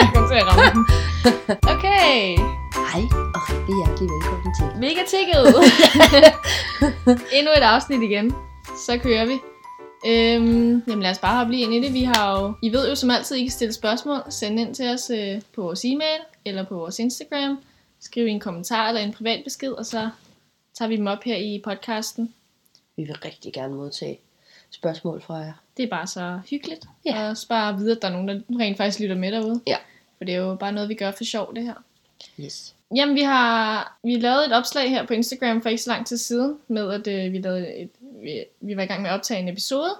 Jeg kom til at ramme den. Okay. Hej, og rigtig hjertelig velkommen til. Mega tækket. Endnu et afsnit igen. Så kører vi. Øhm, jamen lad os bare lige ind i det. Vi har jo, I ved jo som altid, I kan stille spørgsmål. Send ind til os øh, på vores e-mail eller på vores Instagram. Skriv en kommentar eller en privat besked, og så tager vi dem op her i podcasten. Vi vil rigtig gerne modtage spørgsmål fra jer. Det er bare så hyggeligt. Ja. Og så bare vide, at der er nogen, der rent faktisk lytter med derude. Ja. For det er jo bare noget, vi gør for sjov, det her. Yes. Jamen, vi har vi lavede et opslag her på Instagram for ikke så lang tid siden, med at øh, vi, lavede et, vi, vi var i gang med at optage en episode.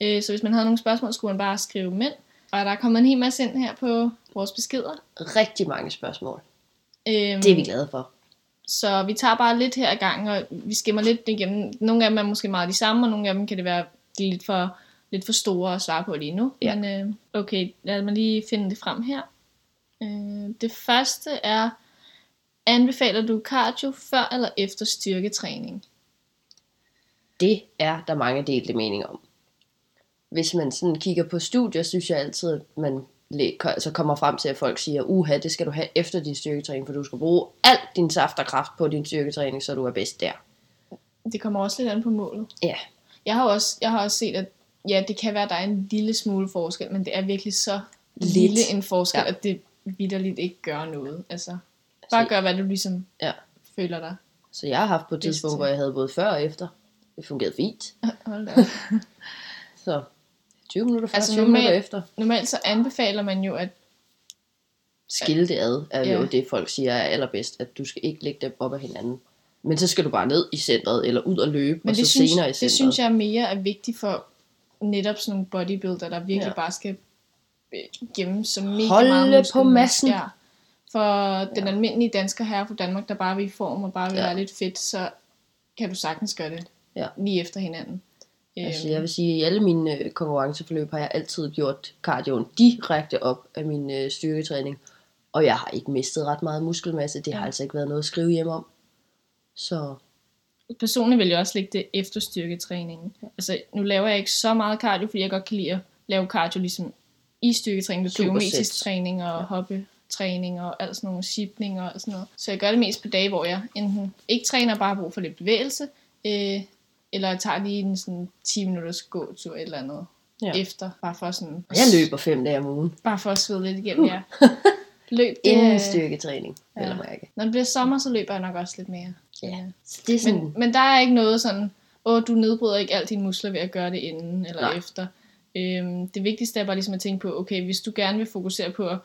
Øh, så hvis man havde nogle spørgsmål, skulle man bare skrive dem ind. Og der er kommet en hel masse ind her på vores beskeder. Rigtig mange spørgsmål. Øhm, Det er vi glade for. Så vi tager bare lidt her ad gangen, og vi skimmer lidt igennem. Nogle af dem er måske meget de samme, og nogle af dem kan det være de lidt for, lidt for store at svare på lige nu. Ja. Men øh, okay, lad mig lige finde det frem her. Øh, det første er, anbefaler du cardio før eller efter styrketræning? Det er der mange delte meninger om. Hvis man sådan kigger på studier, synes jeg altid, at man læ- altså kommer frem til, at folk siger, uha, det skal du have efter din styrketræning, for du skal bruge alt din saft og kraft på din styrketræning, så du er bedst der. Det kommer også lidt an på målet. Ja, Jeg har også, jeg har også set, at ja, det kan være, at der er en lille smule forskel, men det er virkelig så Lidt. lille en forskel, Ja. at det vidderligt ikke gør noget. Altså, bare Altså, gør, hvad du ligesom Ja. føler dig. så jeg har haft på et tidspunkt, til. hvor jeg havde både før og efter. Det fungerede fint. Hold da. Så 20 minutter før, Altså, 20 minutter normalt- efter. Normalt så anbefaler man jo, at skille det ad, er jo Ja. det, folk siger er allerbedst, at du skal ikke lægge dem op ad hinanden. Men så skal du bare ned i centret, eller ud og løbe, men og så synes, senere i centret. det synes jeg mere er vigtigt for netop sådan nogle bodybuilder, der virkelig Ja. ja. bare skal øh, gemme så mega Holde meget på massen. Ja. For den almindelige dansker her fra Danmark, der bare vil i form og bare vil Ja. ja. være lidt fedt, så kan du sagtens gøre det Ja. lige efter hinanden. Altså, Øhm, jeg vil sige, at i alle mine øh, konkurrenceforløb har jeg altid gjort cardioen direkte op af min øh, styrketræning. Og jeg har ikke mistet ret meget muskelmasse. Det har Ja. altså ikke været noget at skrive hjem om. Så Personligt vil jeg også lægge det efter styrketræningen. Altså, nu laver jeg ikke så meget cardio, fordi jeg godt kan lide at lave cardio ligesom i styrketræning, med plyometrisk træning og ja. hoppetræning og alt sådan nogle shipning og sådan noget. Så jeg gør det mest på dage, hvor jeg enten ikke træner bare har brug for lidt bevægelse, øh, eller jeg tager lige en sådan 10 minutters gåtur eller et eller andet Ja. efter, bare for sådan, jeg løber fem dage om ugen. bare for at svede lidt igennem, ja. Løb, det, Inden styrketræning, ja. eller mærke. når det bliver sommer, så løber jeg nok også lidt mere. Ja. Så det er sådan, Men, men der er ikke noget sådan, åh, du nedbryder ikke alle dine muskler ved at gøre det inden eller Nej. Efter. Øhm, det vigtigste er bare ligesom at tænke på, okay, hvis du gerne vil fokusere på at,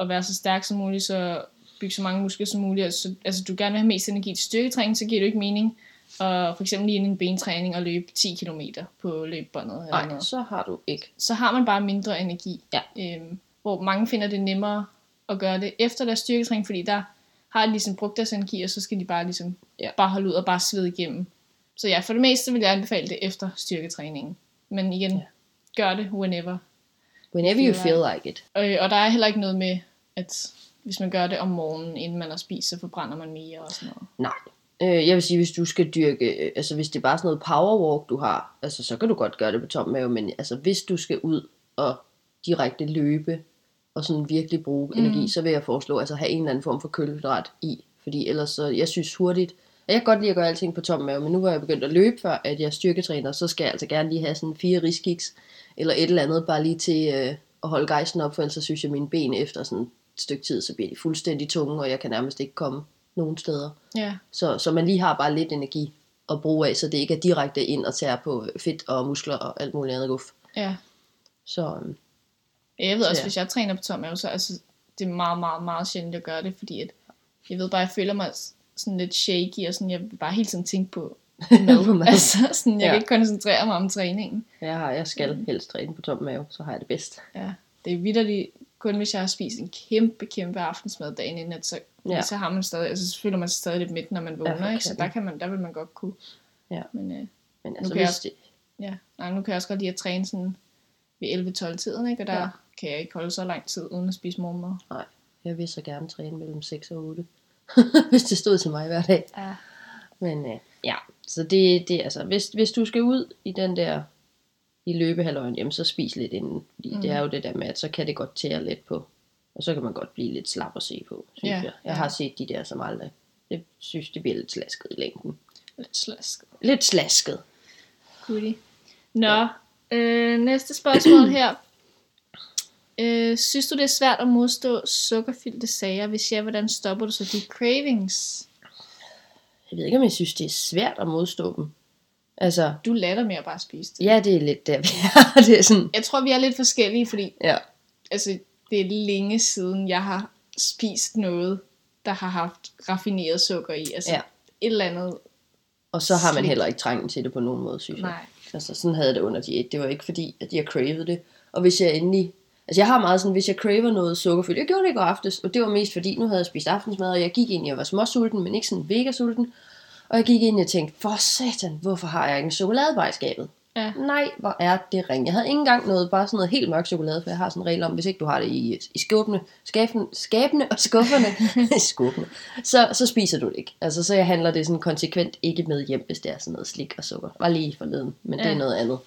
at være så stærk som muligt, så bygge så mange muskler som muligt, altså, altså du gerne vil have mest energi til styrketræning, så giver det ikke mening at for eksempel lige inden en bentræning og løbe 10 km på løbebåndet eller nej, noget. så har du ikke. Så har man bare mindre energi. Ja. Øhm, hvor mange finder det nemmere at gøre det efter deres styrketræning, fordi der har ligesom brugt deres energi, og så skal de bare ligesom Ja. bare holde ud og bare svede igennem. Så ja, for det meste vil jeg anbefale det efter styrketræningen. Men igen, Ja. gør det whenever. Whenever you Feel feel like it. Og, og der er heller ikke noget med, at hvis man gør det om morgenen, inden man har spist, så forbrænder man mere og sådan noget. Nej. Øh, jeg vil sige, hvis du skal dyrke, øh, altså hvis det er bare sådan noget powerwalk, du har, altså så kan du godt gøre det på tom mave, men altså hvis du skal ud og direkte løbe, og sådan virkelig bruge mm. energi, så vil jeg foreslå, altså have en eller anden form for kulhydrat i, fordi ellers så, jeg synes hurtigt, og jeg kan godt lide at gøre alting på tom mave, men nu hvor jeg begyndt at løbe før, at jeg styrketræner, så skal jeg altså gerne lige have sådan fire riskiks, eller et eller andet, bare lige til øh, at holde gejsten op, for ellers så synes jeg, mine ben efter sådan et stykke tid, så bliver de fuldstændig tunge, og jeg kan nærmest ikke komme nogen steder. Ja, Så, så man lige har bare lidt energi at bruge af, så det ikke er direkte ind og tære på fedt og muskler og alt muligt andet guf. ja. Så øhm, Jeg ved også, Ja. hvis jeg træner på tom mave, så altså, det er meget, meget, meget sjældent, at gøre det, fordi at, jeg ved bare, jeg føler mig sådan lidt shaky, og sådan, jeg vil bare hele tiden tænke på mad. altså, sådan, jeg Ja. kan ikke koncentrere mig om træningen. jeg, har, jeg skal helst træne på tom mave, så har jeg det bedst. Ja, det er vidderligt, kun hvis jeg har spist en kæmpe, kæmpe aftensmad dagen inden, at så, Ja. ja. så har man stadig, altså så føler man sig stadig lidt midt, når man vågner, ikke? Så der, kan man, der vil man godt kunne. Ja. Men øh, Men altså, kan jeg hvis også- det, ja, nej, nu kan jeg også godt lide at træne sådan ved 11-12 tiden, ikke? Og der Ja. ja. kan jeg ikke holde så lang tid uden at spise morgenmad. nej, jeg vil så gerne træne mellem 6 og 8, hvis det stod til mig hver dag. Ja. Men øh, ja, så det, det er altså, hvis, hvis du skal ud i den der i løbehalvøjen, jamen så spis lidt inden. Fordi mm. det er jo det der med, at så kan det godt tære lidt på. Og så kan man godt blive lidt slap at se på, synes Ja, jeg. Jeg ja. har set de der som aldrig. Jeg synes, det bliver lidt slasket i længden. Lidt slask. Lidt slasket. Goodie. Nå, øh, næste spørgsmål her. Øh, synes du, det er svært at modstå sukkerfyldte sager? Hvis ja, hvordan stopper du så de cravings? Jeg ved ikke, om jeg synes, det er svært at modstå dem. Altså, Du lader med at bare spise det. ja, det er lidt der, vi er. det er sådan, Jeg tror, vi er lidt forskellige, fordi ja. altså, det er længe siden, jeg har spist noget, der har haft raffineret sukker i. Altså Ja. et eller andet. Og så har man Slik. heller ikke trængen til det på nogen måde, synes jeg. Nej. Altså, sådan havde jeg det under diæt. Det var ikke fordi, at jeg cravede det. Og hvis jeg endelig... Altså, jeg har meget sådan, hvis jeg craver noget sukkerfyldt. Jeg gjorde det i går aftes, og det var mest fordi, nu havde jeg spist aftensmad, og jeg gik ind, jeg var småsulten, men ikke sådan vegasulten. Og jeg gik ind, og jeg tænkte, for satan, hvorfor har jeg ikke en chokoladebar i skabet? Ja. Nej, hvor er det ring. Jeg havde ikke engang noget, bare sådan noget helt mørk chokolade, for jeg har sådan en regel om, hvis ikke du har det i, i skåbene, skabene, skabene og skufferne, skuffene, så, så spiser du det ikke. Altså, så jeg handler det sådan konsekvent ikke med hjem, hvis det er sådan noget slik og sukker. Var lige forleden, men det Ja. er noget andet.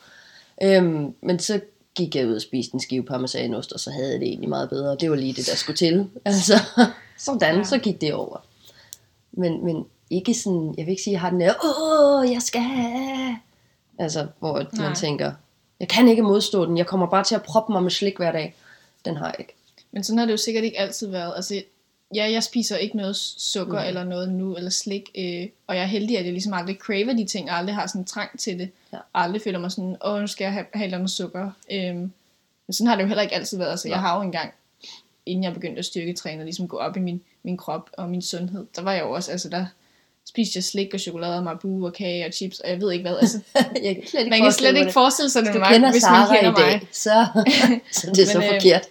Øhm, men så gik jeg ud og spiste en skive parmesanost, og så havde jeg det egentlig meget bedre. Det var lige det, der skulle til. Altså, sådan, Ja. så gik det over. Men, men ikke sådan, jeg vil ikke sige, at jeg har den der, åh, jeg skal have. Altså, hvor at Nej. man tænker, jeg kan ikke modstå den, jeg kommer bare til at proppe mig med slik hver dag. Den har jeg ikke. Men sådan har det jo sikkert ikke altid været. Altså, ja, jeg spiser ikke noget sukker Nej. eller noget nu, eller slik. Øh, og jeg er heldig, at jeg ligesom aldrig craver de ting, og aldrig har sådan en trang til det. Ja. Og aldrig føler mig sådan, åh, nu skal jeg have, have et eller andet sukker. Øh, men sådan har det jo heller ikke altid været. Altså, jeg Nej. har jo engang, inden jeg begyndte at styrketræne, og ligesom gå op i min, min krop og min sundhed, der var jeg jo også, altså der spiste jeg slik og chokolade og marbu og kage og chips, og jeg ved ikke hvad. Altså, jeg kan slet ikke man kan slet ikke forestille sig det Hvis med mig, kender hvis man Sara kender i mig. dag, så, så det er så Men, øh, forkert.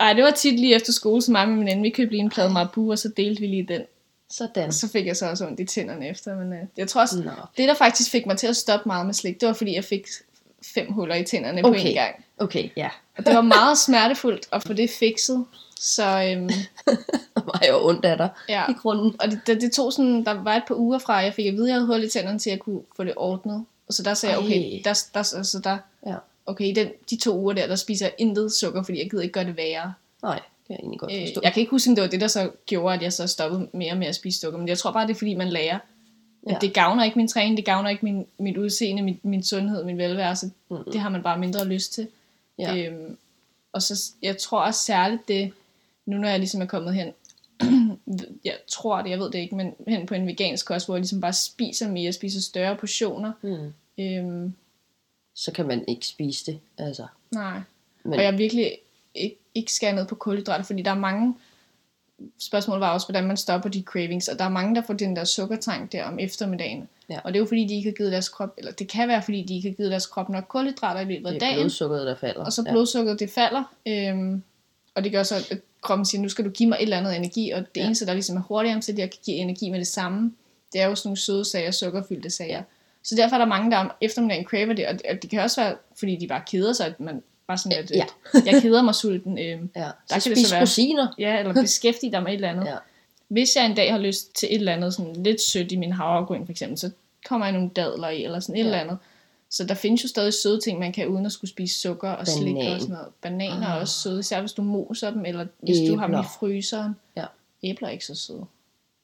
Ej, det var tit lige efter skole, så mig og min veninde, vi købte lige en plade marbu, og så delte vi lige den. Sådan. Og så fik jeg så også ondt i tænderne efter, men øh, jeg tror også, Nå. det der faktisk fik mig til at stoppe meget med slik, det var fordi jeg fik fem huller i tænderne okay. på en gang. Okay, ja. Og det var meget smertefuldt at få det fikset. Så øhm, var jo ondt af dig ja, i grunden. og det, det, det tog sådan, der var et par uger fra, jeg fik at vide, at jeg havde hul i tænderne, til at jeg kunne få det ordnet. Og så der sagde jeg, okay, Ej. der, der, altså der, Ja. okay, i den, de to uger der, der spiser jeg intet sukker, fordi jeg gider ikke gøre det værre. Nej, det kan jeg egentlig godt Øh, forstå. jeg kan ikke huske, om det var det, der så gjorde, at jeg så stoppede mere med at spise sukker. Men jeg tror bare, det er fordi, man lærer. Ja. det gavner ikke min træning, det gavner ikke min, mit udseende, min, min sundhed, min velvære. Så Mm. det har man bare mindre lyst til. Ja. Øhm, og så, jeg tror også særligt det, nu når jeg ligesom er kommet hen, jeg tror det, jeg ved det ikke, men hen på en vegansk kost, hvor jeg ligesom bare spiser mere, spiser større portioner. Mm. Øhm, Så kan man ikke spise det. Altså. nej. Men, Og jeg virkelig ikke, ikke skærer ned på kulhydrater, fordi der er mange, spørgsmål var også, hvordan man stopper de cravings, og der er mange, der får den der sukkertrang der om eftermiddagen. Ja. Og det er jo fordi, de ikke har givet deres krop, eller det kan være fordi, de ikke har givet deres krop nok kulhydrater i løbet af det er dagen, blodsukkeret, der falder. og så blodsukkeret det falder, øhm, og det gør så, at kroppen siger, nu skal du give mig et eller andet energi, og det Ja. eneste, der ligesom er hurtigere til, at jeg kan give energi med det samme, det er jo sådan nogle søde sager, sukkerfyldte sager. Ja. Så derfor er der mange, der om eftermiddagen craver det, og det, og det kan også være, fordi de bare keder sig, at man bare sådan, at, Ja. at jeg keder mig sulten. Øhm, Ja. Der Så kan det spis så være- rosiner. ja, eller beskæftige dig med et eller andet. Ja. Hvis jeg en dag har lyst til et eller andet sådan lidt sødt i min havregryn for eksempel, så kommer jeg nogle dadler i, eller sådan et Ja. eller andet. Så der findes jo stadig søde ting, man kan uden at skulle spise sukker og slik Banan. og sådan noget. Bananer Ah. er også søde, især hvis du moser dem, eller hvis du har dem i Æbler. fryseren. Ja. Æbler er ikke så søde. Det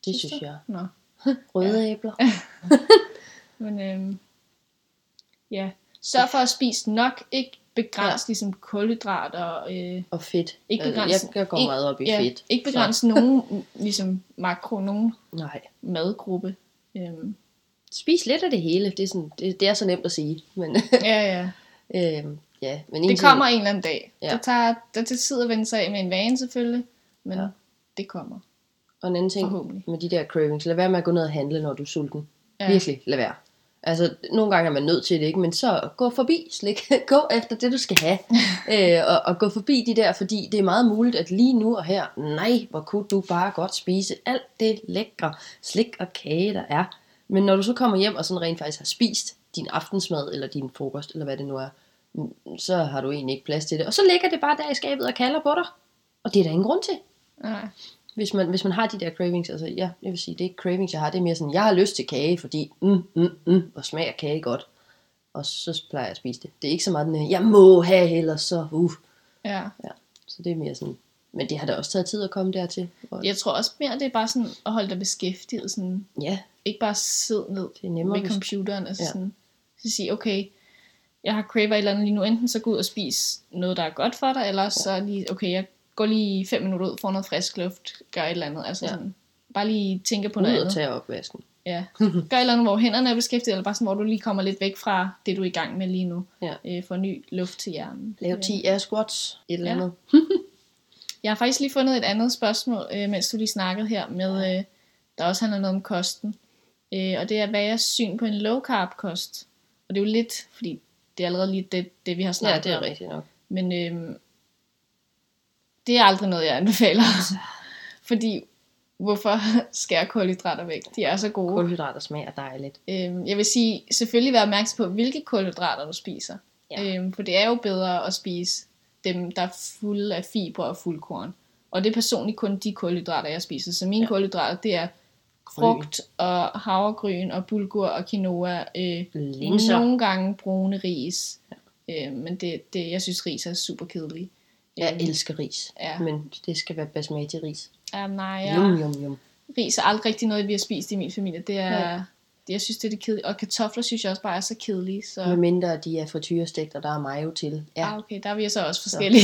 Synes synes jeg. Nå. Røde æbler. Men øhm, ja, sørg for at spise nok, ikke begræns ja. ligesom kulhydrater og øh, Og fedt. Ikke Altså, begrænse- Jeg, jeg går meget op i ja, fedt. ikke begrænse nogen ligesom makro, nogen Nej. madgruppe. Øhm, Spis lidt af det hele. Det er, sådan, det, det er så nemt at sige. Men, ja, ja. øhm, ja, men en Det kommer en eller anden dag. Ja. Det tager det tager tid at vende sig af med en vane selvfølgelig, men Ja. det kommer Og en anden ting med de der cravings. Lad være med at gå ned og handle, når du er sulten. Ja. Virkelig, lad være. Altså, nogle gange er man nødt til det, ikke? Men så gå forbi slik. gå efter det, du skal have. øh, og, og gå forbi de der, fordi det er meget muligt, at lige nu og her, nej, hvor kunne du bare godt spise alt det lækre slik og kage, der er. Men når du så kommer hjem og sådan rent faktisk har spist din aftensmad, eller din frokost, eller hvad det nu er, så har du egentlig ikke plads til det. Og så ligger det bare der i skabet og kalder på dig. Og det er der ingen grund til Nej. hvis man, hvis man har de der cravings, altså ja, jeg vil sige, det er ikke cravings, jeg har, det er mere sådan, jeg har lyst til kage, fordi, mm, mm, mm, hvor smager kage godt. og så plejer jeg at spise det. Det er ikke så meget den her, jeg må have, ellers så, uh. Ja. Så det er mere sådan, men det har da også taget tid at komme dertil. Og, Jeg tror også mere, det er bare sådan at holde dig beskæftiget. Sådan, ja, ikke bare sidde ned det er nemmere, hvis, computeren. Altså Ja. ja. sådan, så sige, okay, jeg har craver et eller andet lige nu. Enten så gå ud og spise noget, der er godt for dig, eller så lige, okay, jeg går lige fem minutter ud, får noget frisk luft, gør et eller andet. Altså Ja. ja. sådan, bare lige tænke på noget ud og andet. tage opvasken. Ja. Gør et eller andet, hvor hænderne er beskæftiget, eller bare sådan, hvor du lige kommer lidt væk fra det, du er i gang med lige nu. Ja. Øh, for ny luft til hjernen. Lave Øh, 10 air squats, et eller Ja. andet. Jeg har faktisk lige fundet et andet spørgsmål, øh, mens du lige snakkede her, med, øh, der også handler noget om kosten. Øh, og det er, hvad jeres syn på en low carb kost? Og det er jo lidt, fordi det er allerede lige det, det vi har Ja, snakket det er om. rigtigt nok. Men øh, det er aldrig noget, jeg anbefaler. fordi, hvorfor skære kulhydrater væk? De er så gode. Kulhydrater smager dejligt. Øhm, jeg vil sige, selvfølgelig være opmærksom på, hvilke kulhydrater du spiser. Ja. Øhm, for det er jo bedre at spise dem, der er fulde af fiber og fuldkorn. Og det er personligt kun de kulhydrater, jeg spiser. Så mine Ja. ja. kulhydrater, det er frugt og havregryn og bulgur og quinoa. Øh, Linser. nogle gange brune ris. Ja. Øh, men det, det, jeg synes, ris er super kedelig. Jeg Øhm, elsker ris, Ja. men det skal være basmati ris. Um, nej, Ja. ja. Jum, jum, jum. ris er aldrig rigtig noget, vi har spist i min familie. Det er, det, jeg synes, det er det kedelige. Og kartofler synes jeg også bare er så kedelige. Så... Med mindre de er frityrestegt, og der er mayo til. Ja, Ja. Ah, okay, der er vi så også forskellige.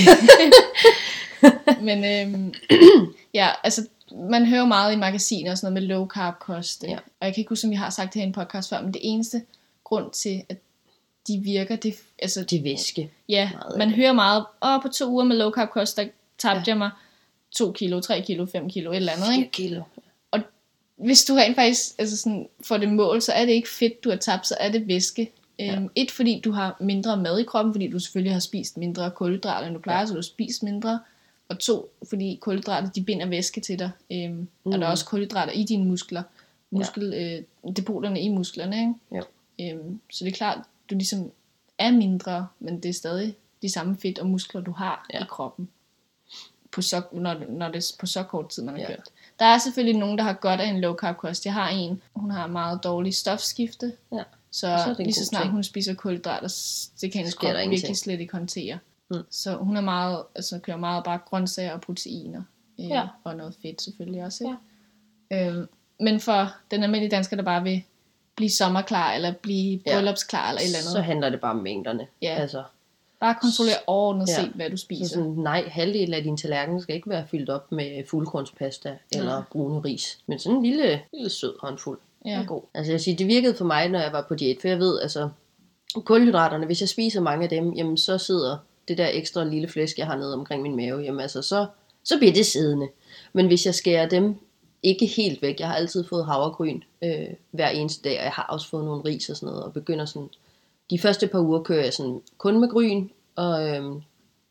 Men øhm, ja, altså, man hører meget i magasiner og sådan noget med low carb kost. Ja. Ja. Og jeg kan ikke huske, om vi har sagt det her i en podcast før, men det eneste grund til, at de virker, det altså, de væske. ja, meget man hører meget, åh, på to uger med low carb kost, der tabte Ja. jeg mig 2 kilo, 3 kilo, 5 kilo, et eller andet, ikke? 4 kilo. hvis du rent faktisk altså sådan, får det mål, så er det ikke fedt, du har tabt, så er det væske. Ja. Øhm, et, fordi du har mindre mad i kroppen, fordi du selvfølgelig har spist mindre kulhydrater, end du plejer, Ja. ja. så du har spist mindre. Og to, fordi kulhydrater, de binder væske til dig. Øhm, mm. Og der Mm. er også kulhydrater i dine muskler. Muskel, øh, depoterne i musklerne, ikke? Jo. Øhm, så det er klart, du ligesom er mindre, men det er stadig de samme fedt og muskler, du har Ja. ja. i kroppen. På så, når, når det er på så kort tid, man har Ja. ja. kørt. Der er selvfølgelig nogen, der har godt af en low carb kost. Jeg har en, hun har meget dårlig stofskifte. Ja. Så, Så lige så snart ting. hun spiser kulhydrater, det kan hendes krop virkelig slet ikke håndtere. Mm. Så hun er meget, altså kører meget bare grøntsager og proteiner. Øh, Ja. Og noget fedt selvfølgelig også. Ikke? Ja. Øhm, men for den almindelige dansker, der bare vil blive sommerklar, eller blive Ja. bryllupsklar, eller et eller andet. Så handler det bare om mængderne. Ja. Altså, Bare kontrollere overordnet Ja. set, hvad du så spiser. sådan, nej, halvdelen af din tallerken skal ikke være fyldt op med fuldkornspasta eller Nej. brune ris. Men sådan en lille, lille sød håndfuld. Ja. Ja. er god. Altså jeg siger, det virkede for mig, når jeg var på diæt, for jeg ved, altså kulhydraterne, hvis jeg spiser mange af dem, jamen så sidder det der ekstra lille flæsk, jeg har nede omkring min mave, jamen altså så, så bliver det siddende. Men hvis jeg skærer dem ikke helt væk, jeg har altid fået havregryn øh, hver eneste dag, og jeg har også fået nogle ris og sådan noget, og begynder sådan, de første par uger kører jeg sådan kun med gryn, og, øhm,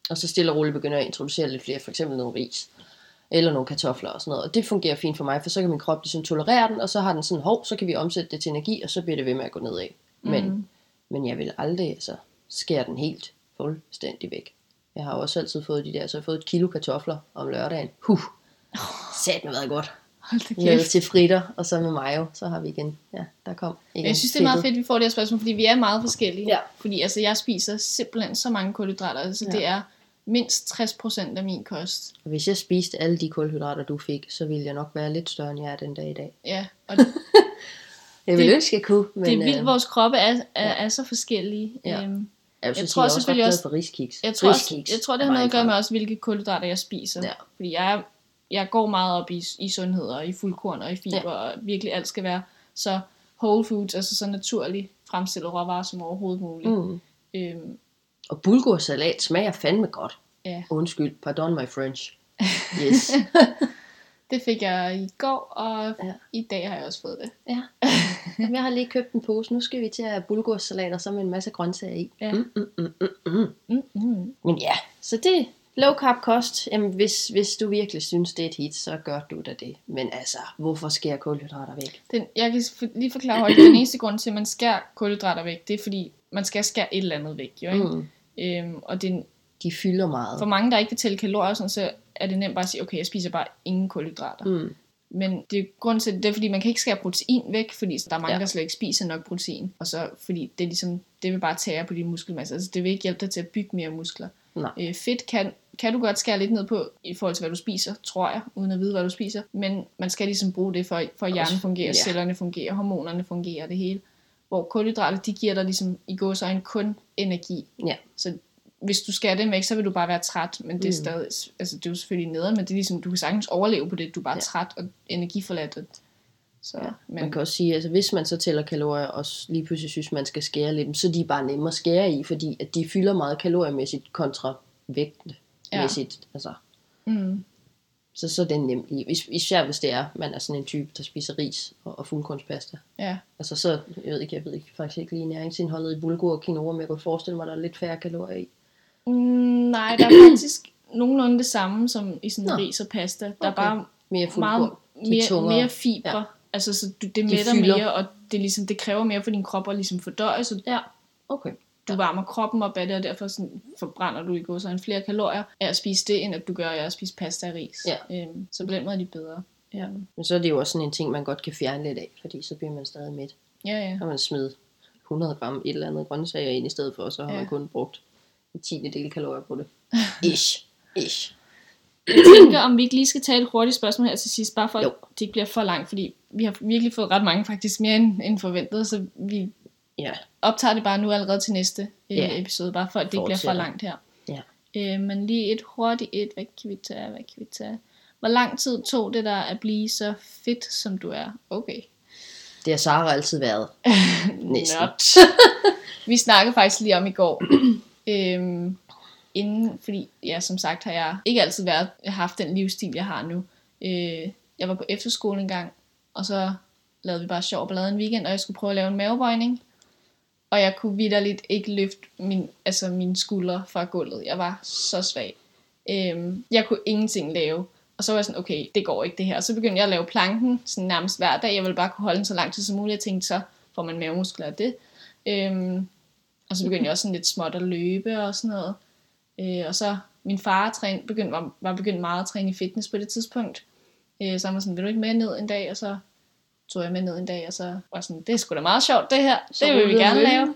og så stille og roligt begynder jeg at introducere lidt flere, for eksempel nogle ris eller nogle kartofler og sådan noget. Og det fungerer fint for mig, for så kan min krop ligesom tolerere den, og så har den sådan, hov, så kan vi omsætte det til energi, og så bliver det ved med at gå nedad. Men, Mhm. men jeg vil aldrig altså, skære den helt fuldstændig væk. Jeg har også altid fået de der, så jeg har fået et kilo kartofler om lørdagen. Huh, sat med været godt. Hold da kæft. til fritter, og så med mayo, så har vi igen, ja, der kom igen jeg synes, det er meget fedt, at vi får det her spørgsmål, fordi vi er meget forskellige. Ja. Fordi altså, jeg spiser simpelthen så mange kulhydrater, altså Ja. det er mindst 60% af min kost. Hvis jeg spiste alle de kulhydrater, du fik, så ville jeg nok være lidt større, end jeg er den dag i dag. Ja, og Jeg ville Det- ønske, jeg kunne, men det er vildt, øh, vores kroppe er, er, ja. er så forskellige. Ja. Øhm, jeg, jeg tror også, selvfølgelig jeg er også- også, for riskiks. jeg, tror også, Riskiks jeg tror, det har noget at gøre med også, hvilke kulhydrater jeg spiser. Ja. Fordi jeg, jeg går meget op i, i sundhed og i fuldkorn og i fiber, ja. og virkelig alt skal være så whole foods, altså så naturligt fremstillet råvarer som overhovedet muligt. Mm. Øhm, Og bulgursalat smager fandme godt. ja. Undskyld, pardon my French. Yes. Det fik jeg i går, og Ja. i dag har jeg også fået det. ja. Jamen, Jeg har lige købt en pose. Nu skal vi til at have bulgursalat og så med en masse grøntsager i. Ja. Mm, mm, mm, mm, mm. Mm-hmm. Men ja, så det low carb kost. Jamen, hvis, hvis du virkelig synes, det er et hit, så gør du da det. Men altså, hvorfor skærer kulhydrater væk? Den, jeg kan lige forklare højt, den eneste grund til, at man skærer kulhydrater væk, det er fordi, man skal skære et eller andet væk. Jo, ikke? Mm. Øhm, og det, er- De fylder meget. for mange, der ikke vil tælle kalorier, sådan, så er det nemt bare at sige, okay, jeg spiser bare ingen kulhydrater. Mm. Men det er grund til, det er fordi, man kan ikke skære protein væk, fordi der er mange, Ja. der slet ikke spiser nok protein. Og så fordi det er ligesom, det vil bare tære på din muskelmasse. Altså det vil ikke hjælpe dig til at bygge mere muskler. Nej. Øh, fedt kan, kan du godt skære lidt ned på, i forhold til hvad du spiser, tror jeg, uden at vide, hvad du spiser. Men man skal ligesom bruge det, for, for at hjernen fungerer, ja. cellerne fungerer, hormonerne fungerer, det hele. Hvor kulhydrater, de giver dig ligesom i gåsøjne kun energi. Ja. Så hvis du skærer dem væk, så vil du bare være træt, men det er Mm. stadig, altså det er jo selvfølgelig nederen, men det er ligesom, du kan sagtens overleve på det, du er bare Ja. træt og energiforladt. og- Så, Ja, ja, Man men, kan også sige, altså hvis man så tæller kalorier, og lige pludselig synes, man skal skære lidt, så er de bare nemme at skære i, fordi at de fylder meget kaloriemæssigt kontra vægtmæssigt. Ja. Altså, mm, så, så er det nemt lige. Is- Især hvis det er, man er sådan en type, der spiser ris og, og fuldkornspasta. ja, Altså så, jeg ved ikke, jeg ved ikke faktisk ikke lige næringsindholdet i bulgur og quinoa, men jeg kunne forestille mig, at der er lidt færre kalorier i. mm, nej, der er faktisk nogenlunde det samme som i sådan Nå. ris og pasta. Der Okay. er bare Mere meget De er mere, mere fibre. Ja. Ja. Altså, så du, det mætter fylder. mere, og det, ligesom, det kræver mere for din krop at ligesom fordøje, så Ja, okay. du varmer kroppen op af det, og derfor sådan forbrænder du i går så en flere kalorier af at spise det, end at du gør af at spise pasta og ris. Ja. Øhm, så på den måde er de bedre. Ja, Men så er det jo også sådan en ting, man godt kan fjerne lidt af, fordi så bliver man stadig mæt. ja. ja. Kan man smide 100 gram et eller andet grøntsager ind i stedet for, og så har Ja. man kun brugt en tiende del kalorier på det. Ish. Ish. Jeg tænker, om vi ikke lige skal tage et hurtigt spørgsmål her til sidst, bare for at Jo. det ikke bliver for langt, fordi vi har virkelig fået ret mange, faktisk mere end, end forventet, så vi Ja. optager det bare nu allerede til næste øh, Ja. episode, bare for at det ikke bliver for langt her. Ja. Øh, men lige et hurtigt et, hvad kan vi tage, hvad kan vi tage? Hvor lang tid tog det der at blive så fedt, som du er? Okay. Det har Sara altid været. Næsten. Vi snakkede faktisk lige om i går, øhm, inden, fordi ja, som sagt har jeg ikke altid været, haft den livsstil, jeg har nu. Øh, jeg var på efterskole en gang, og så lavede vi bare sjov ballade en weekend, og jeg skulle prøve at lave en mavebøjning. Og jeg kunne vidderligt ikke løfte min, altså mine skuldre fra gulvet. Jeg var så svag. Øhm, jeg kunne ingenting lave. Og så var jeg sådan, okay, det går ikke det her. Og så begyndte jeg at lave planken sådan nærmest hver dag. Jeg ville bare kunne holde den så lang tid som muligt. Jeg tænkte, så får man mavemuskler af det. Øhm, og så begyndte jeg også sådan lidt småt at løbe og sådan noget. Øh, og så min far træn, begyndte, var, var begyndt meget at træne i fitness på det tidspunkt. Øh, så han var sådan, vil du ikke med ned en dag? Og så tog jeg med ned en dag, og så var sådan, det er sgu da meget sjovt det her. Så det vil vi gerne lave.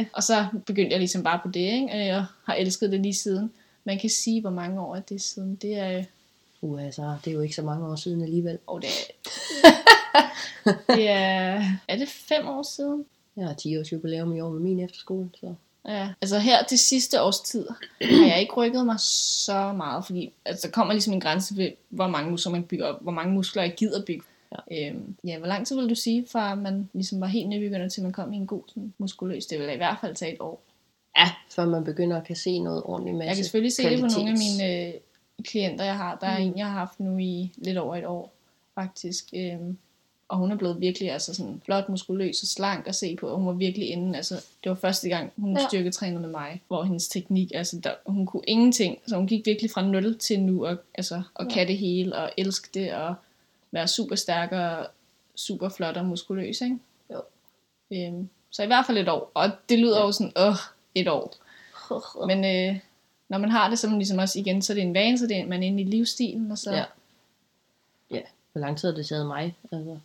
øh, og så begyndte jeg ligesom bare på det, ikke? Øh, Jeg har elsket det lige siden. Man kan sige, hvor mange år er det siden. Det er, øh, Uh, altså, det er jo ikke så mange år siden alligevel. oh, det er, det er, er det fem år siden? Jeg har 10 års jubilæum i år med min efterskole, så Ja, altså her det sidste års tid har jeg ikke rykket mig så meget, fordi altså, der kommer ligesom en grænse ved, hvor mange muskler man bygger op, hvor mange muskler jeg gider bygge. Ja. Øhm, ja, hvor lang tid vil du sige, fra man ligesom var helt nybegynder til man kom i en god sådan, muskuløs? Det vil i hvert fald tage et år. ja, før man begynder at kan se noget ordentligt masse Jeg kan selvfølgelig se det på nogle af mine øh, klienter, jeg har. Der er Mm. en, jeg har haft nu i lidt over et år, faktisk. Øhm, og hun er blevet virkelig altså sådan flot, muskuløs og slank at se på. Og hun var virkelig inde. Altså, det var første gang, hun Ja. styrketrænede med mig. Hvor hendes teknik, altså der, hun kunne ingenting. Så hun gik virkelig fra 0 til nu. Og, altså, og Ja. kan det hele og elske det. Og være super stærk og super flot og muskuløs. Ikke? Jo. Øhm, så i hvert fald et år. Og det lyder Ja. jo sådan, åh, et år. Men øh, når man har det, så er man ligesom også igen, så er det en vane, så det er, man er inde i livsstilen, og så... Ja. Ja, hvor lang tid har det taget mig? Altså,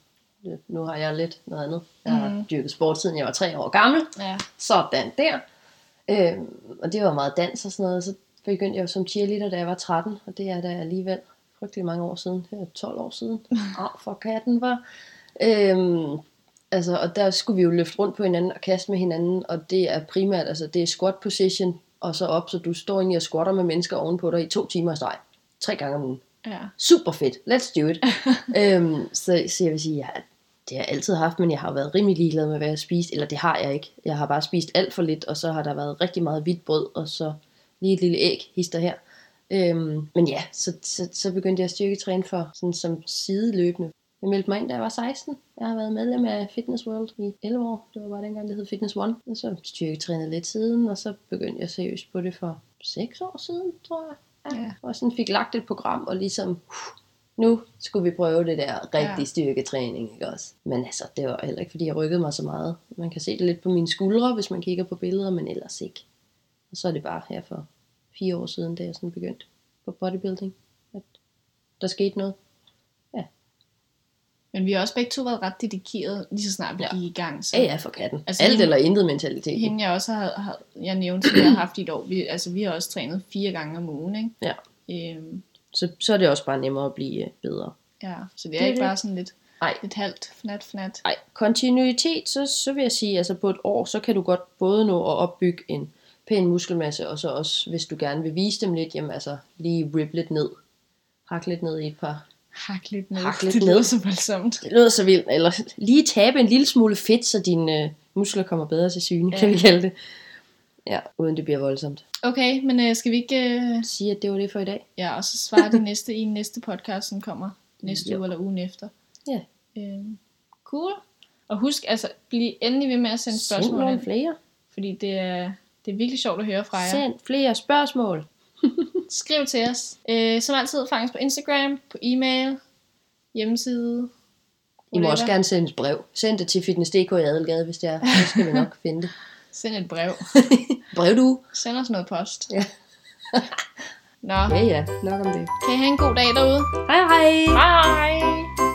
nu har jeg lidt noget andet. Jeg har Mhm. dyrket sport siden jeg var tre år gammel. ja. Sådan der. Øhm, og det var meget dans og sådan noget. Så begyndte jeg jo som cheerleader, da jeg var 13. Og det er da alligevel frygtelig mange år siden. Det er 12 år siden. Åh, for katten var. Øhm, altså, og der skulle vi jo løfte rundt på hinanden og kaste med hinanden. Og det er primært, altså det er squat position og så op, så du står egentlig og squatter med mennesker ovenpå dig i to timer i streg. Tre gange om ugen ja. super fedt, let's do it. øhm, så, så jeg vil sige, ja, det har jeg altid haft, men jeg har været rimelig ligeglad med, hvad jeg har spist, eller det har jeg ikke. Jeg har bare spist alt for lidt, og så har der været rigtig meget hvidt brød, og så lige et lille æg, hister her. Øhm, men ja, så, så, så begyndte jeg at styrketræne for sådan som sideløbende. Jeg meldte mig ind, da jeg var 16. Jeg har været medlem af Fitness World i 11 år. Det var bare dengang, det hed Fitness One. Og så styrketrænede lidt siden, og så begyndte jeg seriøst på det for 6 år siden, tror jeg. Ja. Og sådan fik lagt et program, og ligesom, uh, nu skulle vi prøve det der rigtig Ja. styrketræning, ikke også? Men altså, det var heller ikke, fordi jeg rykkede mig så meget. Man kan se det lidt på mine skuldre, hvis man kigger på billeder, men ellers ikke. Og så er det bare her for fire år siden, da jeg sådan begyndte på bodybuilding, at der skete noget. Ja, Men vi har også begge to været ret dedikerede, lige så snart vi Ja. gik i gang. Så Ja, ja, for katten. Altså, Altså, Alt hende- eller intet mentalitet. hende jeg også har, har jeg nævnt, som jeg har haft i et år, vi, altså vi har også trænet fire gange om ugen, ikke? Ja. Øhm, Så, så er det også bare nemmere at blive øh, bedre. ja, så det er, Det ikke det. bare sådan lidt, Nej. lidt halvt, fnat, fnat. Nej, kontinuitet, så, så vil jeg sige, altså på et år, så kan du godt både nå at opbygge en pæn muskelmasse, og så også, hvis du gerne vil vise dem lidt, jamen altså lige rip lidt ned. Hak lidt ned i et par. Hak lidt ned. Hak lidt det ned. lyder så voldsomt. Det lyder så vildt. Eller lige tabe en lille smule fedt, så dine øh, muskler kommer bedre til syne, Ja. kan vi kalde det. Ja, uden det bliver voldsomt. Okay, men øh, skal vi ikke... Øh, Sige, at det var det for i dag. ja, og så svare det næste i næste podcast, som kommer næste Jo. uge eller ugen efter. Ja. Øhm, cool. Og husk, altså, bliv endelig ved med at sende Send spørgsmål nogle ind, flere. fordi det er, det er virkelig sjovt at høre fra jer. Send flere spørgsmål. Skriv til os. Øh, som altid, fanges på Instagram, på e-mail, hjemmeside. I må også gerne sende et brev. Send det til Fitness.dk i Adelgade, hvis det er. Så skal vi nok finde det. Send et brev. Brev du? Send os noget post. Ja. Nå, Ja, ja. Nok om det. kan I have en god dag derude? Hej hej! Hej!